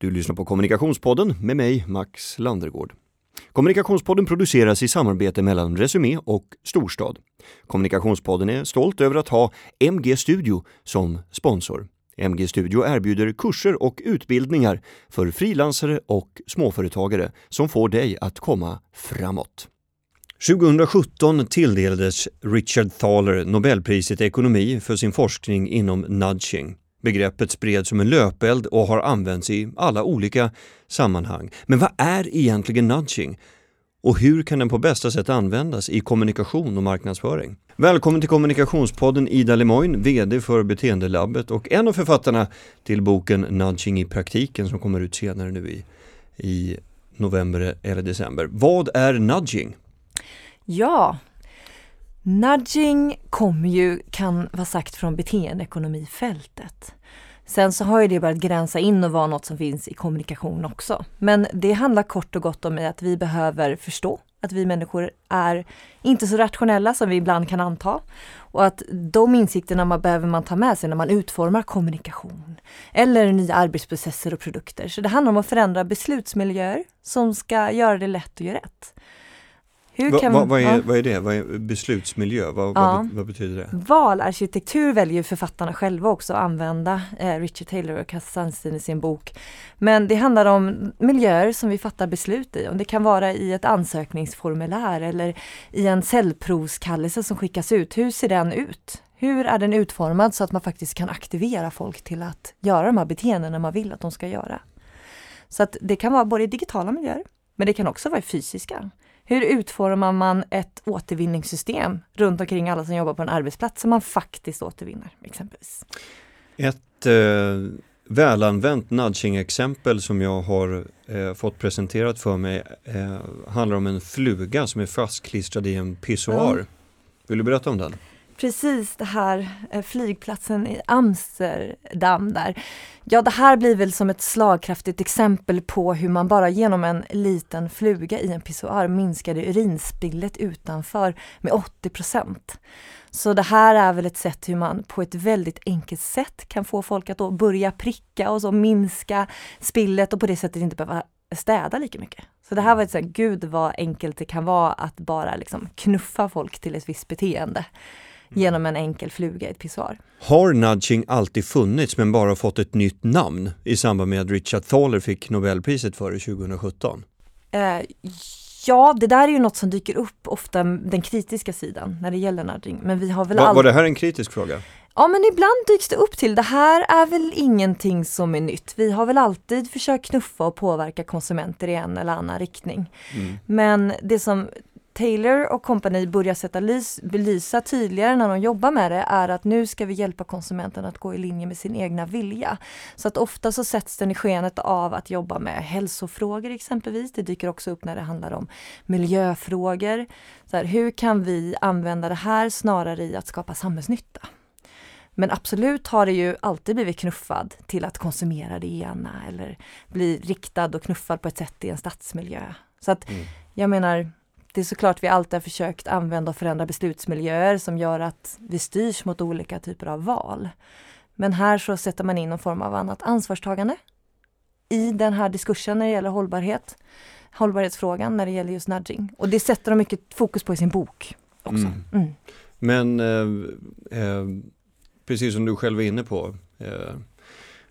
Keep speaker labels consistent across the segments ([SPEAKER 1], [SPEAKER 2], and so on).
[SPEAKER 1] Du lyssnar på Kommunikationspodden med mig, Max Landergård. Kommunikationspodden produceras i samarbete mellan Resumé och Storstad. Kommunikationspodden är stolt över att ha MG Studio som sponsor. MG Studio erbjuder kurser och utbildningar för frilansare och småföretagare som får dig att komma framåt. 2017 tilldelades Richard Thaler Nobelpriset i ekonomi för sin forskning inom nudging. Begreppet spreds som en löpeld och har använts i alla olika sammanhang. Men vad är egentligen nudging? Och hur kan den på bästa sätt användas i kommunikation och marknadsföring? Välkommen till Kommunikationspodden Ida Lemoyne, VD för Beteendelabbet och en av författarna till boken Nudging i praktiken som kommer ut senare nu i, i november eller december. Vad är nudging?
[SPEAKER 2] Ja, nudging kommer ju, kan vara sagt från beteendeekonomifältet. Sen så har ju det börjat gränsa in och vara något som finns i kommunikation också. Men det handlar kort och gott om att vi behöver förstå att vi människor är inte så rationella som vi ibland kan anta. Och att de insikterna man behöver man ta med sig när man utformar kommunikation. Eller nya arbetsprocesser och produkter. Så det handlar om att förändra beslutsmiljöer som ska göra det lätt att göra rätt.
[SPEAKER 1] Hur kan, va, vad, är, ja. vad är det? Vad är beslutsmiljö? Vad, ja. vad, vad, betyder det?
[SPEAKER 2] Valarkitektur väljer författarna själva också att använda, eh, Richard Taylor och Cass Sunstein i sin bok. Men det handlar om miljöer som vi fattar beslut i. Om det kan vara i ett ansökningsformulär eller i en cellprovskallelse som skickas ut. Hur ser den ut? Hur är den utformad så att man faktiskt kan aktivera folk till att göra de här beteendena man vill att de ska göra? Så att det kan vara både i digitala miljöer, men det kan också vara i fysiska. Hur utformar man ett återvinningssystem runt omkring alla som jobbar på en arbetsplats som man faktiskt återvinner exempelvis?
[SPEAKER 1] Ett eh, välanvänt nudging-exempel som jag har eh, fått presenterat för mig eh, handlar om en fluga som är fastklistrad i en pissoar. Mm. Vill du berätta om den?
[SPEAKER 2] Precis det här eh, flygplatsen i Amsterdam där. Ja, det här blir väl som ett slagkraftigt exempel på hur man bara genom en liten fluga i en pissoar minskade urinspillet utanför med 80% Så det här är väl ett sätt hur man på ett väldigt enkelt sätt kan få folk att då börja pricka och så minska spillet och på det sättet inte behöva städa lika mycket. Så det här var ett sånt, gud vad enkelt det kan vara att bara liksom knuffa folk till ett visst beteende genom en enkel fluga i ett pissoar.
[SPEAKER 1] Har nudging alltid funnits men bara fått ett nytt namn i samband med att Richard Thaler fick Nobelpriset för det 2017?
[SPEAKER 2] Eh, ja, det där är ju något som dyker upp ofta, den kritiska sidan när det gäller nudging. Men vi har väl
[SPEAKER 1] Va, all... Var det här en kritisk fråga?
[SPEAKER 2] Ja men ibland dyks det upp till, det här är väl ingenting som är nytt. Vi har väl alltid försökt knuffa och påverka konsumenter i en eller annan riktning. Mm. Men det som Taylor och kompani börjar sätta lys, belysa tydligare när de jobbar med det är att nu ska vi hjälpa konsumenten att gå i linje med sin egna vilja. Så att ofta så sätts den i skenet av att jobba med hälsofrågor exempelvis. Det dyker också upp när det handlar om miljöfrågor. Så här, hur kan vi använda det här snarare i att skapa samhällsnytta? Men absolut har det ju alltid blivit knuffad till att konsumera det ena eller bli riktad och knuffad på ett sätt i en stadsmiljö. Så att mm. jag menar, det är såklart vi alltid har försökt använda och förändra beslutsmiljöer som gör att vi styrs mot olika typer av val. Men här så sätter man in någon form av annat ansvarstagande i den här diskursen när det gäller hållbarhet. Hållbarhetsfrågan när det gäller just nudging. Och det sätter de mycket fokus på i sin bok också. Mm. Mm.
[SPEAKER 1] Men eh, eh, precis som du själv är inne på eh,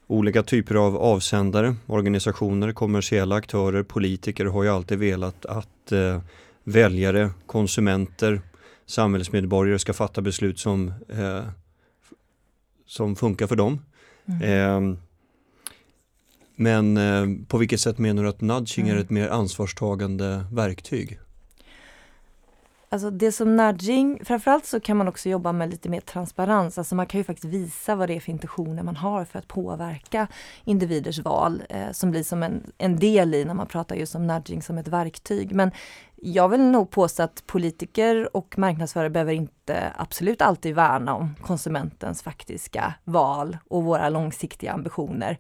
[SPEAKER 1] Olika typer av avsändare, organisationer, kommersiella aktörer, politiker har ju alltid velat att eh, väljare, konsumenter, samhällsmedborgare ska fatta beslut som, eh, som funkar för dem. Mm. Eh, men eh, på vilket sätt menar du att nudging mm. är ett mer ansvarstagande verktyg?
[SPEAKER 2] Alltså det som nudging, framförallt så kan man också jobba med lite mer transparens. Alltså man kan ju faktiskt visa vad det är för intentioner man har för att påverka individers val eh, som blir som en, en del i när man pratar just om nudging som ett verktyg. Men jag vill nog påstå att politiker och marknadsförare behöver inte absolut alltid värna om konsumentens faktiska val och våra långsiktiga ambitioner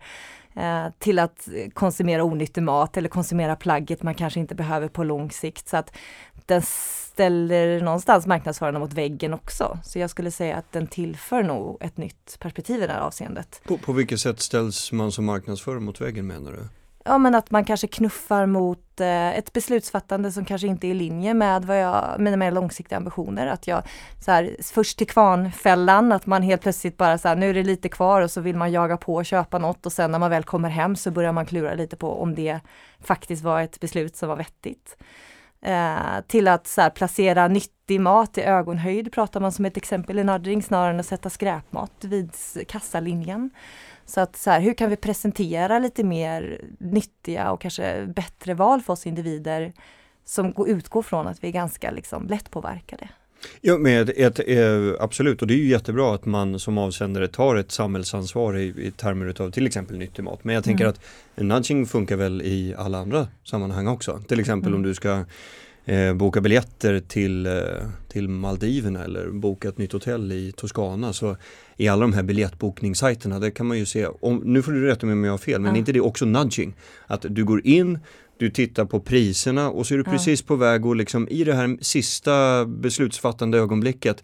[SPEAKER 2] Eh, till att konsumera onyttig mat eller konsumera plagget man kanske inte behöver på lång sikt. Så att den ställer någonstans marknadsförarna mot väggen också. Så jag skulle säga att den tillför nog ett nytt perspektiv i det här avseendet.
[SPEAKER 1] På, på vilket sätt ställs man som marknadsförare mot väggen menar du?
[SPEAKER 2] Ja men att man kanske knuffar mot eh, ett beslutsfattande som kanske inte är i linje med vad jag, mina mer långsiktiga ambitioner. Att jag så här, först till kvarnfällan, att man helt plötsligt bara så här, nu är det lite kvar och så vill man jaga på och köpa något och sen när man väl kommer hem så börjar man klura lite på om det faktiskt var ett beslut som var vettigt. Eh, till att så här, placera nyttig mat i ögonhöjd pratar man som ett exempel i nudging snarare än att sätta skräpmat vid kassalinjen. Så att så här, hur kan vi presentera lite mer nyttiga och kanske bättre val för oss individer som utgår från att vi är ganska liksom lättpåverkade.
[SPEAKER 1] Ja, med ett, ett, absolut och det är ju jättebra att man som avsändare tar ett samhällsansvar i, i termer av till exempel nyttig mat. Men jag tänker mm. att nudging funkar väl i alla andra sammanhang också. Till exempel mm. om du ska eh, boka biljetter till, eh, till Maldiverna eller boka ett nytt hotell i Toscana så i alla de här biljettbokningssajterna, där kan man ju se, om, nu får du rätta mig om jag har fel, men ja. inte det också nudging? Att du går in, du tittar på priserna och så är du ja. precis på väg och liksom i det här sista beslutsfattande ögonblicket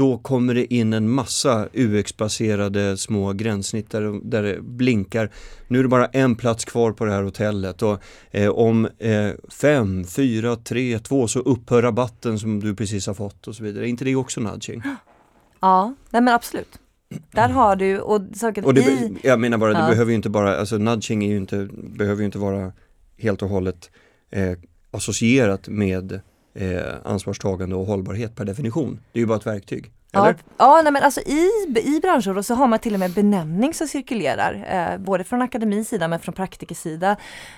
[SPEAKER 1] då kommer det in en massa UX-baserade små gränssnitt där, där det blinkar. Nu är det bara en plats kvar på det här hotellet och eh, om eh, fem, fyra, tre, två så upphör rabatten som du precis har fått och så vidare. Är inte det också nudging?
[SPEAKER 2] Ja, nej men absolut. Där har du och saken
[SPEAKER 1] och det, i... Jag menar bara, det ja. behöver ju inte bara, alltså nudging är ju inte, behöver ju inte vara helt och hållet eh, associerat med eh, ansvarstagande och hållbarhet per definition. Det är ju bara ett verktyg. Eller?
[SPEAKER 2] Ja, ja nej men alltså i, i branscher så har man till och med benämning som cirkulerar, eh, både från akademins sida men från praktikers sida.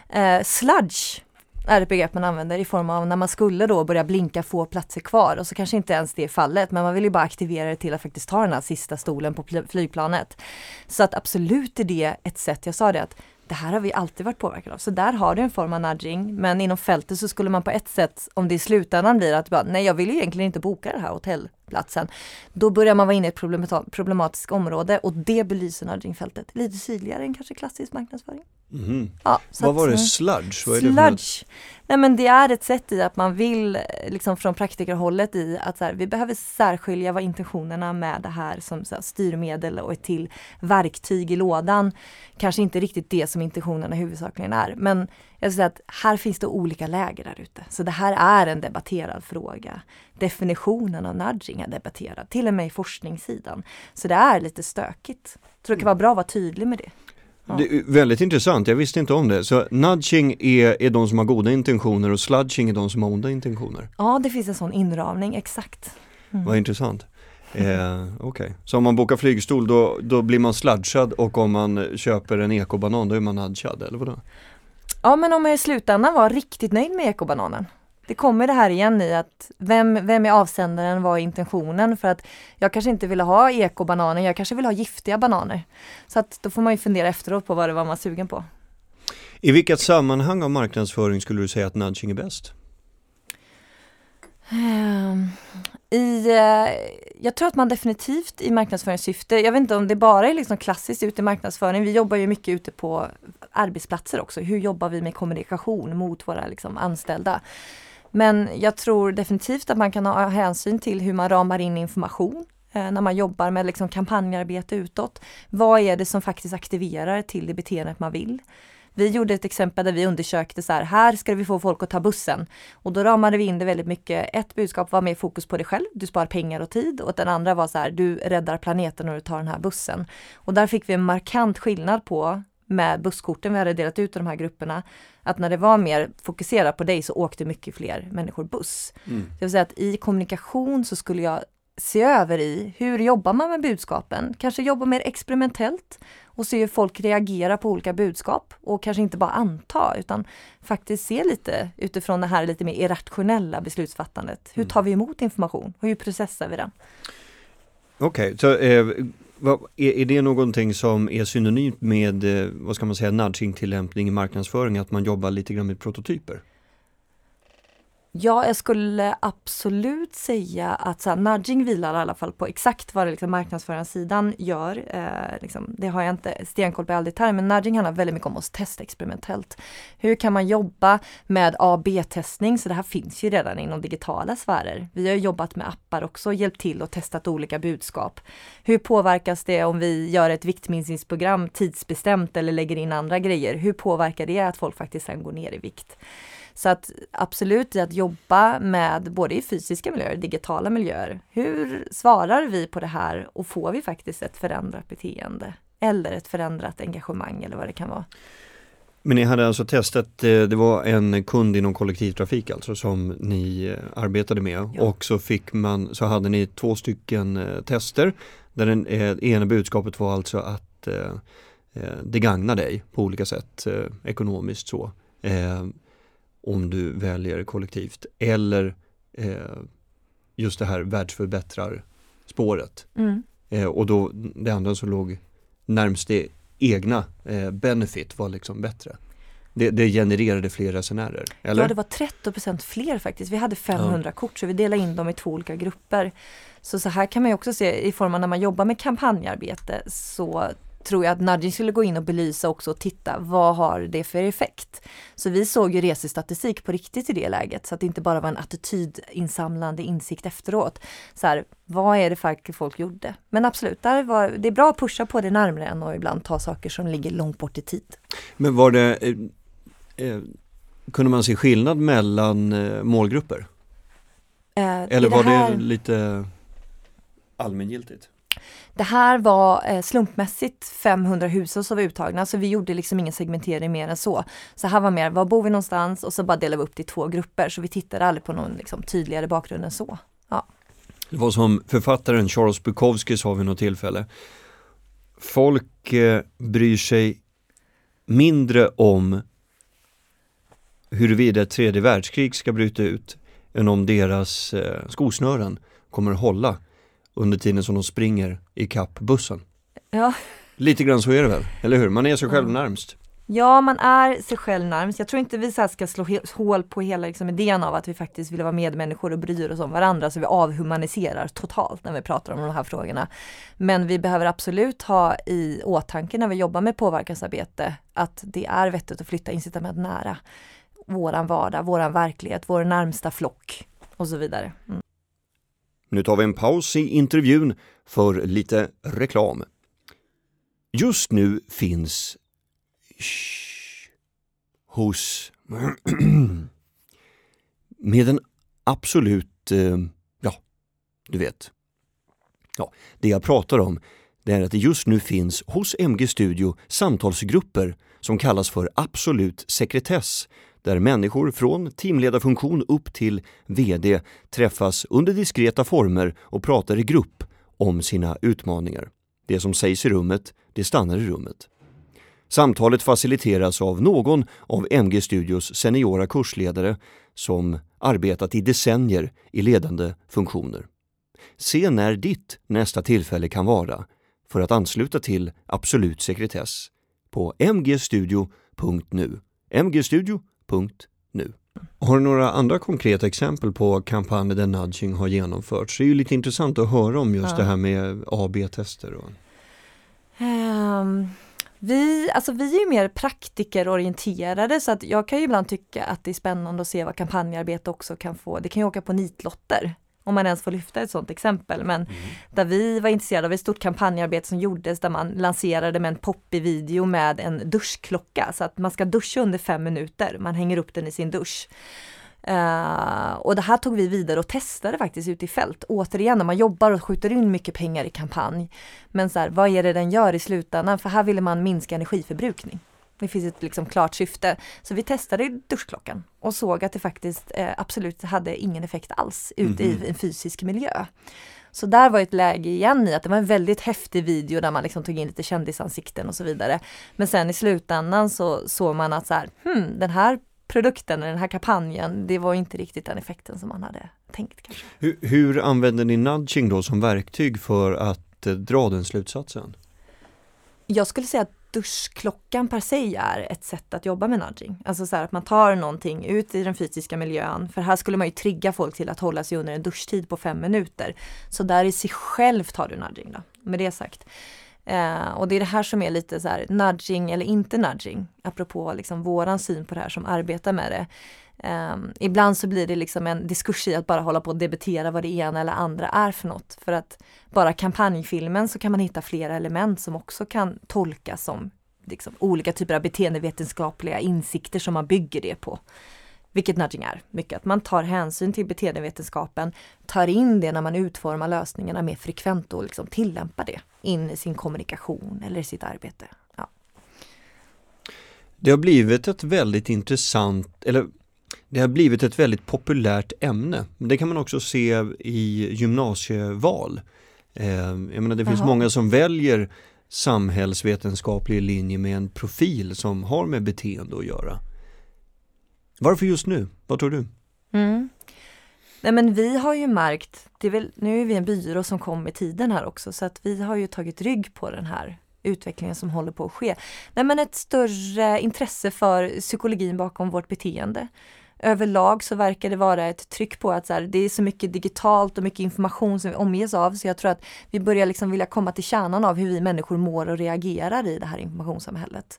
[SPEAKER 2] Eh, sludge är ett begrepp man använder i form av när man skulle då börja blinka få platser kvar och så kanske inte ens det är fallet men man vill ju bara aktivera det till att faktiskt ta den här sista stolen på flygplanet. Så att absolut är det ett sätt, jag sa det att det här har vi alltid varit påverkade av. Så där har du en form av nudging. Men inom fältet så skulle man på ett sätt, om det i slutändan blir att bara, nej jag vill ju egentligen inte boka det här hotellplatsen. Då börjar man vara inne i ett problematiskt område och det belyser nudgingfältet lite sydligare än kanske klassisk marknadsföring.
[SPEAKER 1] Mm. Ja, Vad var det, sludge? Vad
[SPEAKER 2] sludge. Nej men det är ett sätt i att man vill, liksom från praktikerhållet i att så här, vi behöver särskilja vad intentionerna med det här som här, styrmedel och ett till verktyg i lådan. Kanske inte riktigt det som intentionerna huvudsakligen är. Men jag skulle säga att här finns det olika läger där ute. Så det här är en debatterad fråga. Definitionen av nudging är debatterad, till och med i forskningssidan. Så det är lite stökigt. Tror det kan vara bra att vara tydlig med det.
[SPEAKER 1] Det är väldigt intressant, jag visste inte om det. Så nudging är, är de som har goda intentioner och sludging är de som har onda intentioner?
[SPEAKER 2] Ja, det finns en sån inramning, exakt.
[SPEAKER 1] Mm. Vad intressant. Eh, Okej, okay. så om man bokar flygstol då, då blir man sludgad och om man köper en ekobanan då är man nudgad, eller vadå?
[SPEAKER 2] Ja, men om jag i slutändan var riktigt nöjd med ekobananen det kommer det här igen i att vem, vem är avsändaren, vad är intentionen? För att jag kanske inte vill ha ekobananer, jag kanske vill ha giftiga bananer. Så att då får man ju fundera efteråt på vad det var man var sugen på.
[SPEAKER 1] I vilket sammanhang av marknadsföring skulle du säga att nudging är bäst?
[SPEAKER 2] Ehm, I, eh, jag tror att man definitivt i marknadsföringssyfte, jag vet inte om det bara är liksom klassiskt ute i marknadsföring, vi jobbar ju mycket ute på arbetsplatser också. Hur jobbar vi med kommunikation mot våra liksom, anställda? Men jag tror definitivt att man kan ha hänsyn till hur man ramar in information eh, när man jobbar med liksom kampanjarbete utåt. Vad är det som faktiskt aktiverar till det beteendet man vill? Vi gjorde ett exempel där vi undersökte så här, här ska vi få folk att ta bussen. Och då ramade vi in det väldigt mycket. Ett budskap var mer fokus på dig själv, du sparar pengar och tid. Och den andra var så här, du räddar planeten när du tar den här bussen. Och där fick vi en markant skillnad på med busskorten vi hade delat ut i de här grupperna, att när det var mer fokuserat på dig så åkte mycket fler människor buss. Mm. Det vill säga att i kommunikation så skulle jag se över i hur jobbar man med budskapen? Kanske jobba mer experimentellt och se hur folk reagerar på olika budskap och kanske inte bara anta utan faktiskt se lite utifrån det här lite mer irrationella beslutsfattandet. Hur mm. tar vi emot information och hur processar vi den?
[SPEAKER 1] Okej, okay, så eh, är, är det någonting som är synonymt med, eh, vad ska man säga, nudging-tillämpning i marknadsföring, att man jobbar lite grann med prototyper?
[SPEAKER 2] Ja, jag skulle absolut säga att så här, nudging vilar i alla fall på exakt vad det liksom marknadsföringssidan gör. Eh, liksom, det har jag inte stenkoll på i all detalj, men nudging handlar väldigt mycket om att testa experimentellt. Hur kan man jobba med A-B-testning? Så det här finns ju redan inom digitala sfärer. Vi har jobbat med appar också, hjälpt till och testat olika budskap. Hur påverkas det om vi gör ett viktminskningsprogram tidsbestämt eller lägger in andra grejer? Hur påverkar det att folk faktiskt sen går ner i vikt? Så att absolut i att jobba med både i fysiska miljöer och digitala miljöer. Hur svarar vi på det här och får vi faktiskt ett förändrat beteende? Eller ett förändrat engagemang eller vad det kan vara.
[SPEAKER 1] Men ni hade alltså testat, eh, det var en kund inom kollektivtrafik alltså som ni eh, arbetade med ja. och så fick man, så hade ni två stycken eh, tester där den ena budskapet var alltså att det gagnar dig på olika sätt ekonomiskt så om du väljer kollektivt eller eh, just det här världsförbättrar spåret. Mm. Eh, och då det andra som låg närmst det egna eh, benefit var liksom bättre. Det, det, genererade fler resenärer, eller?
[SPEAKER 2] Ja, det var 30% fler faktiskt. Vi hade 500 ja. kort så vi delade in dem i två olika grupper. Så så här kan man också se i form av när man jobbar med kampanjarbete så tror jag att nudging skulle gå in och belysa också och titta vad har det för effekt. Så vi såg ju resestatistik på riktigt i det läget så att det inte bara var en attitydinsamlande insikt efteråt. Så här, vad är det faktiskt folk gjorde? Men absolut, där var, det är bra att pusha på det närmre än och ibland ta saker som ligger långt bort i tid.
[SPEAKER 1] Men var det, eh, eh, kunde man se skillnad mellan eh, målgrupper? Eh, Eller var det, här... det lite allmängiltigt?
[SPEAKER 2] Det här var eh, slumpmässigt 500 hushåll som var uttagna, så vi gjorde liksom ingen segmentering mer än så. Så här var mer, var bor vi någonstans? Och så bara delade vi upp det i två grupper, så vi tittade aldrig på någon liksom, tydligare bakgrund än så. Ja.
[SPEAKER 1] Det var som författaren Charles Bukowski sa vid något tillfälle. Folk eh, bryr sig mindre om huruvida ett tredje världskrig ska bryta ut än om deras eh, skosnören kommer hålla under tiden som de springer i kapp bussen.
[SPEAKER 2] Ja.
[SPEAKER 1] Lite grann så är det väl, eller hur? Man är sig själv närmst.
[SPEAKER 2] Ja, man är sig själv närmst. Jag tror inte vi så ska slå hål på hela liksom, idén av att vi faktiskt vill vara medmänniskor och bryr oss om varandra, så vi avhumaniserar totalt när vi pratar om de här frågorna. Men vi behöver absolut ha i åtanke när vi jobbar med påverkansarbete att det är vettigt att flytta incitament nära våran vardag, våran verklighet, vår närmsta flock och så vidare. Mm.
[SPEAKER 1] Nu tar vi en paus i intervjun för lite reklam. Just nu finns shh, hos med en absolut, eh, ja, du vet. Ja, det jag pratar om det är att det just nu finns hos MG Studio samtalsgrupper som kallas för absolut sekretess där människor från teamledarfunktion upp till VD träffas under diskreta former och pratar i grupp om sina utmaningar. Det som sägs i rummet, det stannar i rummet. Samtalet faciliteras av någon av MG Studios seniora kursledare som arbetat i decennier i ledande funktioner. Se när ditt nästa tillfälle kan vara för att ansluta till Absolut sekretess på mgstudio.nu. mgstudio nu. Har du några andra konkreta exempel på kampanjer där nudging har genomförts? Det är ju lite intressant att höra om just ja. det här med A-B-tester.
[SPEAKER 2] Um, vi, alltså vi är ju mer praktikerorienterade så att jag kan ju ibland tycka att det är spännande att se vad kampanjarbete också kan få. Det kan ju åka på nitlotter om man ens får lyfta ett sådant exempel. Men mm. där vi var intresserade av ett stort kampanjarbete som gjordes där man lanserade med en poppig video med en duschklocka så att man ska duscha under fem minuter. Man hänger upp den i sin dusch. Uh, och det här tog vi vidare och testade faktiskt ute i fält. Återigen, när man jobbar och skjuter in mycket pengar i kampanj. Men så här, vad är det den gör i slutändan? För här ville man minska energiförbrukning. Det finns ett liksom klart syfte. Så vi testade duschklockan och såg att det faktiskt eh, absolut hade ingen effekt alls ute mm -hmm. i mhm. en fysisk miljö. Så där var ett läge igen i att det var en väldigt häftig video där man liksom tog in lite kändisansikten och så vidare. Men sen i slutändan så såg man att så här, hmm, den här produkten, den här kampanjen, det var inte riktigt den effekten som man hade tänkt. Kanske.
[SPEAKER 1] Hur, hur använder ni nudging då som verktyg för att eh, dra den slutsatsen?
[SPEAKER 2] Jag skulle säga att duschklockan per se är ett sätt att jobba med nudging. Alltså så här att man tar någonting ut i den fysiska miljön, för här skulle man ju trigga folk till att hålla sig under en duschtid på fem minuter. Så där i sig själv tar du nudging då, med det sagt. Eh, och det är det här som är lite så här nudging eller inte nudging, apropå liksom våran syn på det här som arbetar med det. Um, ibland så blir det liksom en diskurs i att bara hålla på och debitera vad det ena eller andra är för något. För att bara kampanjfilmen så kan man hitta flera element som också kan tolkas som liksom, olika typer av beteendevetenskapliga insikter som man bygger det på. Vilket nudging är, mycket att man tar hänsyn till beteendevetenskapen, tar in det när man utformar lösningarna mer frekvent och liksom tillämpar det in i sin kommunikation eller i sitt arbete. Ja.
[SPEAKER 1] Det har blivit ett väldigt intressant, eller det har blivit ett väldigt populärt ämne. Det kan man också se i gymnasieval. Eh, jag menar det finns Aha. många som väljer samhällsvetenskaplig linje med en profil som har med beteende att göra. Varför just nu? Vad tror du?
[SPEAKER 2] Mm. Nej men vi har ju märkt, det är väl, nu är vi en byrå som kom med tiden här också, så att vi har ju tagit rygg på den här utvecklingen som håller på att ske. Nej men ett större intresse för psykologin bakom vårt beteende överlag så verkar det vara ett tryck på att så här, det är så mycket digitalt och mycket information som vi omges av så jag tror att vi börjar liksom vilja komma till kärnan av hur vi människor mår och reagerar i det här informationssamhället.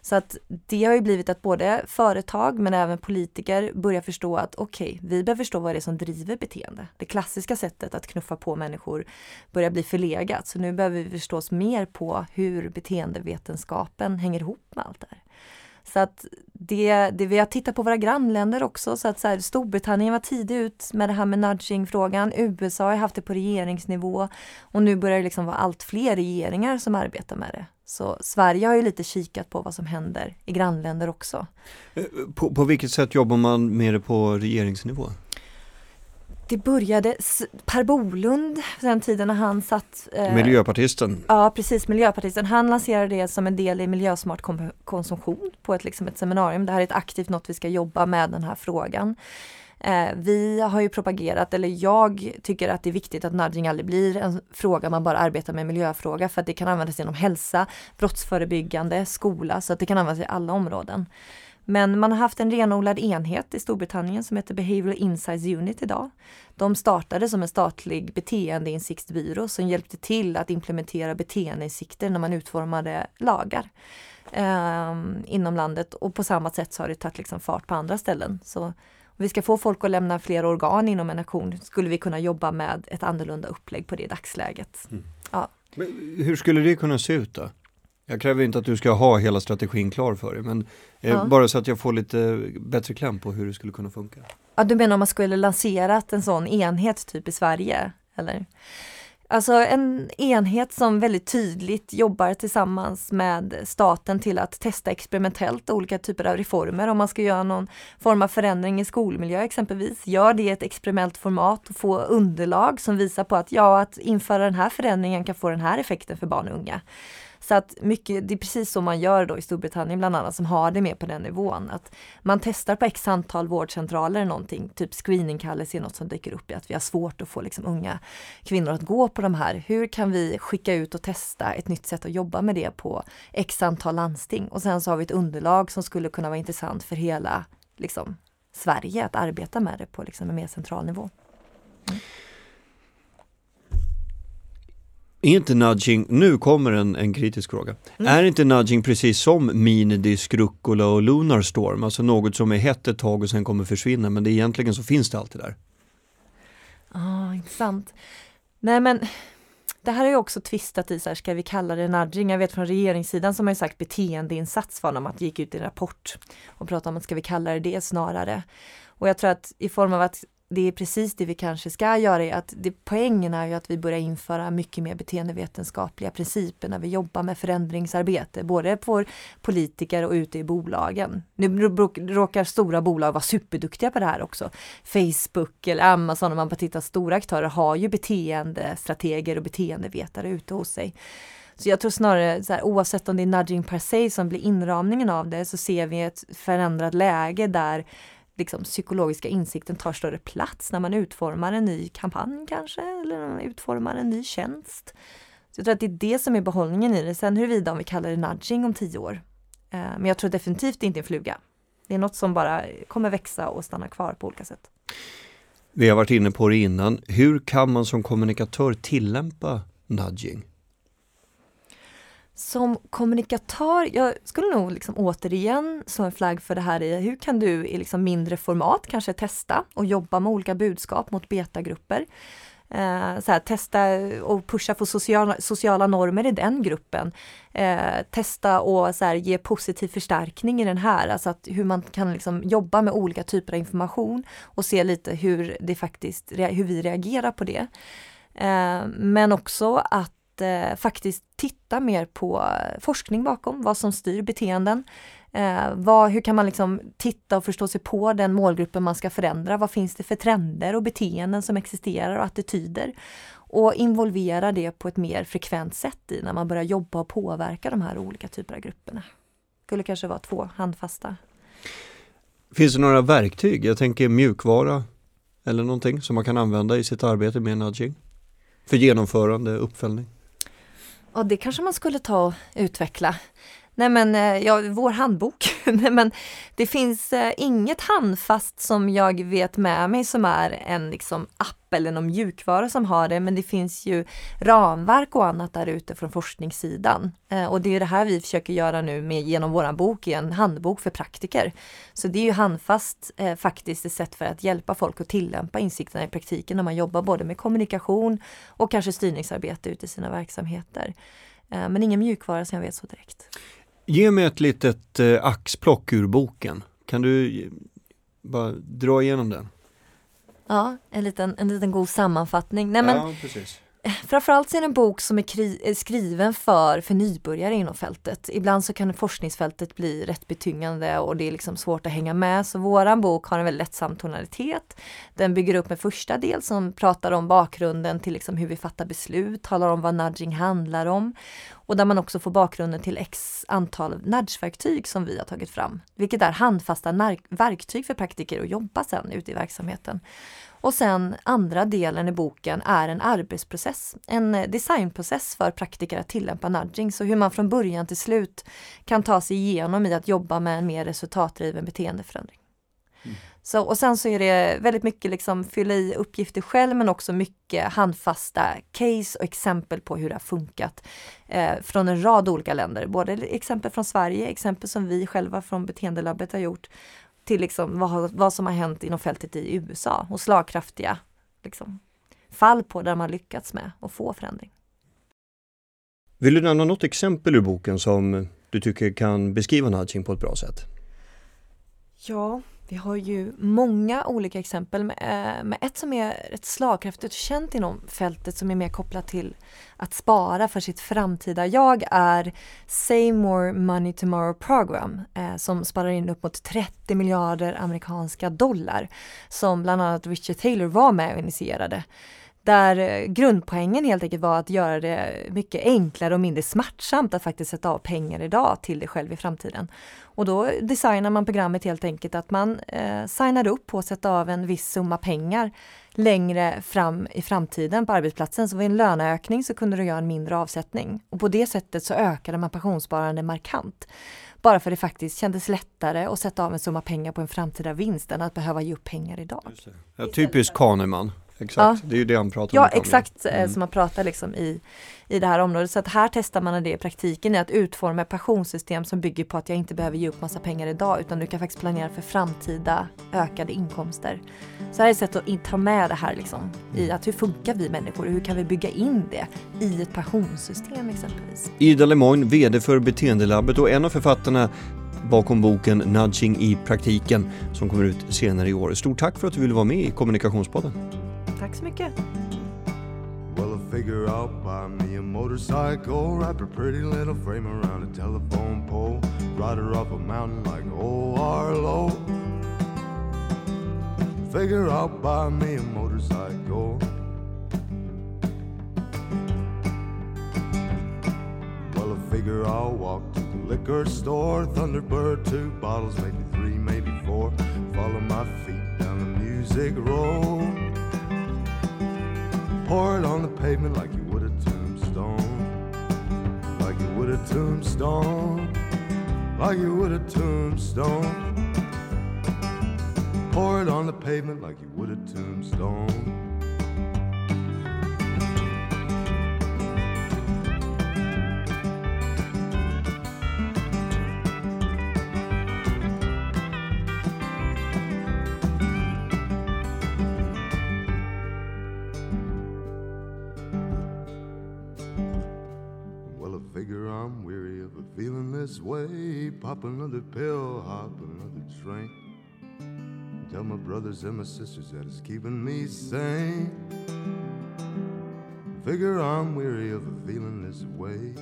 [SPEAKER 2] Så att det har ju blivit att både företag men även politiker börjar förstå att okej, okay, vi behöver förstå vad det är som driver beteende. Det klassiska sättet att knuffa på människor börjar bli förlegat. Så nu behöver vi förstå oss mer på hur beteendevetenskapen hänger ihop med allt det här. Så att det, det, vi har tittat på våra grannländer också, så att så här, Storbritannien var tidigt ut med det här med nudging-frågan. USA har haft det på regeringsnivå och nu börjar det liksom vara allt fler regeringar som arbetar med det. Så Sverige har ju lite kikat på vad som händer i grannländer också.
[SPEAKER 1] Eh, på, på vilket sätt jobbar man med det på regeringsnivå?
[SPEAKER 2] Det började, Per Bolund, den tiden när han satt...
[SPEAKER 1] Eh, Miljöpartisten.
[SPEAKER 2] Ja precis, Miljöpartisten. Han lanserade det som en del i miljösmart konsumtion på ett, liksom ett seminarium. Det här är ett aktivt något vi ska jobba med den här frågan. Eh, vi har ju propagerat, eller jag tycker att det är viktigt att nudging aldrig blir en fråga man bara arbetar med miljöfråga för att det kan användas inom hälsa, brottsförebyggande, skola, så att det kan användas i alla områden. Men man har haft en renodlad enhet i Storbritannien som heter Behavioral Insights Unit idag. De startade som en statlig beteendeinsiktsbyrå som hjälpte till att implementera beteendeinsikter när man utformade lagar eh, inom landet och på samma sätt så har det tagit liksom fart på andra ställen. Så om vi ska få folk att lämna fler organ inom en nation skulle vi kunna jobba med ett annorlunda upplägg på det i dagsläget. Mm. Ja.
[SPEAKER 1] Hur skulle det kunna se ut då? Jag kräver inte att du ska ha hela strategin klar för dig men eh, ja. bara så att jag får lite bättre kläm på hur det skulle kunna funka.
[SPEAKER 2] Ja, du menar om man skulle lanserat en sån enhet typ i Sverige? Eller? Alltså en enhet som väldigt tydligt jobbar tillsammans med staten till att testa experimentellt olika typer av reformer. Om man ska göra någon form av förändring i skolmiljö exempelvis, gör det i ett experimentellt format och få underlag som visar på att ja, att införa den här förändringen kan få den här effekten för barn och unga. Så att mycket, det är precis så man gör då i Storbritannien bland annat som har det mer på den nivån. Att man testar på x antal vårdcentraler någonting, typ screeningkallelse är något som dyker upp i att vi har svårt att få liksom unga kvinnor att gå på de här. Hur kan vi skicka ut och testa ett nytt sätt att jobba med det på x antal landsting? Och sen så har vi ett underlag som skulle kunna vara intressant för hela liksom, Sverige att arbeta med det på liksom, en mer central nivå. Mm.
[SPEAKER 1] Är inte nudging, nu kommer en, en kritisk fråga, mm. är inte nudging precis som minidisk, rucola och lunar storm, alltså något som är hett ett tag och sen kommer försvinna men det egentligen så finns det alltid där?
[SPEAKER 2] Ja, ah, intressant. Nej men det här är ju också tvistat i, så här, ska vi kalla det nudging? Jag vet från regeringssidan som har sagt beteendeinsats var när man gick ut i en rapport och pratade om att ska vi kalla det det snarare. Och jag tror att i form av att det är precis det vi kanske ska göra. Är att det, poängen är ju att vi börjar införa mycket mer beteendevetenskapliga principer när vi jobbar med förändringsarbete, både på politiker och ute i bolagen. Nu råkar stora bolag vara superduktiga på det här också. Facebook eller Amazon, om man bara tittar, stora aktörer har ju beteendestrateger och beteendevetare ute hos sig. Så jag tror snarare, så här, oavsett om det är nudging per se som blir inramningen av det, så ser vi ett förändrat läge där liksom, psykologiska insikten tar större plats när man utformar en ny kampanj kanske, eller när man utformar en ny tjänst. Så jag tror att det är det som är behållningen i det. Sen huruvida om vi kallar det nudging om tio år. Eh, men jag tror definitivt inte en fluga. Det är något som bara kommer växa och stanna kvar på olika sätt.
[SPEAKER 1] Vi har varit inne på det innan. Hur kan man som kommunikatör tillämpa nudging?
[SPEAKER 2] Som kommunikatör, jag skulle nog liksom återigen slå en flagg för det här i hur kan du i liksom mindre format kanske testa och jobba med olika budskap mot betagrupper. Eh, så här, testa och pusha för sociala, sociala normer i den gruppen. Eh, testa och så här, ge positiv förstärkning i den här, alltså att hur man kan liksom jobba med olika typer av information och se lite hur det faktiskt, hur vi reagerar på det. Eh, men också att eh, faktiskt titta mer på forskning bakom, vad som styr beteenden. Eh, vad, hur kan man liksom titta och förstå sig på den målgruppen man ska förändra? Vad finns det för trender och beteenden som existerar och attityder? Och involvera det på ett mer frekvent sätt i när man börjar jobba och påverka de här olika typerna av grupperna. Skulle kanske vara två handfasta.
[SPEAKER 1] Finns det några verktyg? Jag tänker mjukvara eller någonting som man kan använda i sitt arbete med nudging? För genomförande, uppföljning?
[SPEAKER 2] Ja, det kanske man skulle ta och utveckla. Nej men, eh, ja, vår handbok. Nej men, det finns eh, inget handfast som jag vet med mig som är en liksom app eller någon mjukvara som har det, men det finns ju ramverk och annat där ute från forskningssidan. Eh, och det är det här vi försöker göra nu med, genom vår bok, i en handbok för praktiker. Så det är ju handfast eh, faktiskt ett sätt för att hjälpa folk att tillämpa insikterna i praktiken när man jobbar både med kommunikation och kanske styrningsarbete ute i sina verksamheter. Eh, men ingen mjukvara som jag vet så direkt.
[SPEAKER 1] Ge mig ett litet eh, axplock ur boken. Kan du bara dra igenom den?
[SPEAKER 2] Ja, en liten, en liten god sammanfattning. Nej, men,
[SPEAKER 1] ja, precis.
[SPEAKER 2] Framförallt är det en bok som är kri- skriven för, för nybörjare inom fältet. Ibland så kan forskningsfältet bli rätt betyngande och det är liksom svårt att hänga med. Så våran bok har en väldigt lättsam tonalitet. Den bygger upp en första del som pratar om bakgrunden till liksom hur vi fattar beslut, talar om vad nudging handlar om. Och där man också får bakgrunden till x antal nudgeverktyg som vi har tagit fram. Vilket är handfasta verktyg för praktiker att jobba sen ute i verksamheten. Och sen andra delen i boken är en arbetsprocess, en designprocess för praktiker att tillämpa nudging. Så hur man från början till slut kan ta sig igenom i att jobba med en mer resultatdriven beteendeförändring. Mm. Så, och sen så är det väldigt mycket liksom fylla i uppgifter själv men också mycket handfasta case och exempel på hur det har funkat eh, från en rad olika länder. Både exempel från Sverige, exempel som vi själva från Beteendelabbet har gjort till liksom vad, vad som har hänt inom fältet i USA och slagkraftiga liksom, fall på där man lyckats med att få förändring.
[SPEAKER 1] Vill du nämna något exempel ur boken som du tycker kan beskriva nudging på ett bra sätt?
[SPEAKER 2] Ja, vi har ju många olika exempel men eh, ett som är rätt slagkraftigt och känt inom fältet som är mer kopplat till att spara för sitt framtida jag är Save More Money Tomorrow Program eh, som sparar in upp mot 30 miljarder amerikanska dollar som bland annat Richard Taylor var med och initierade. Där eh, grundpoängen helt enkelt var att göra det mycket enklare och mindre smärtsamt att faktiskt sätta av pengar idag till dig själv i framtiden. Och då designar man programmet helt enkelt att man eh, signar upp på att sätta av en viss summa pengar längre fram i framtiden på arbetsplatsen. Så vid en löneökning så kunde du göra en mindre avsättning. Och på det sättet så ökade man pensionssparande markant. Bara för det faktiskt kändes lättare att sätta av en summa pengar på en framtida vinst än att behöva ge upp pengar idag.
[SPEAKER 1] Ja, typiskt Kahneman. Exakt, ja. det är ju det han pratar
[SPEAKER 2] om. Ja, exakt eh, mm. som man pratar liksom i, i det här området. Så att här testar man det i praktiken i att utforma ett pensionssystem som bygger på att jag inte behöver ge upp massa pengar idag utan du kan faktiskt planera för framtida ökade inkomster. Så här är ett sätt att ta med det här liksom, i att hur funkar vi människor och hur kan vi bygga in det i ett pensionssystem exempelvis.
[SPEAKER 1] Ida Lemoine, VD för Beteendelabbet och en av författarna bakom boken Nudging i praktiken som kommer ut senare i år. Stort tack för att du ville vara med i Kommunikationspodden.
[SPEAKER 2] Tack så mycket.
[SPEAKER 3] Well, I figure I'll buy me a motorcycle, wrap a pretty little frame around a telephone pole, ride her up a mountain like old Arlo. Figure I'll buy me a motorcycle. Well, I figure I'll walk to the liquor store, Thunderbird, two bottles, maybe three, maybe four. Follow my feet down the music road. Pour it on the pavement like you would a tombstone. Like you would a tombstone. Like you would a tombstone. Pour it on the pavement like you would a tombstone figure I'm weary of a feeling this way. Pop another pill, hop another train. Tell my brothers and my sisters that it's keeping me sane. Figure I'm weary of a feeling this way.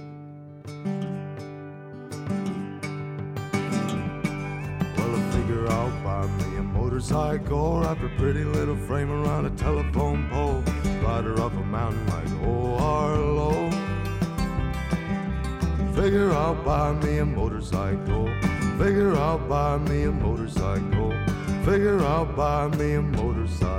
[SPEAKER 3] Well, I figure I'll buy me a motorcycle, wrap a pretty little frame around a telephone pole, ride her up a mountain like oh Harlow. Figure I'll buy me a motorcycle. Figure I'll buy me a motorcycle. Figure I'll buy me a motorcycle.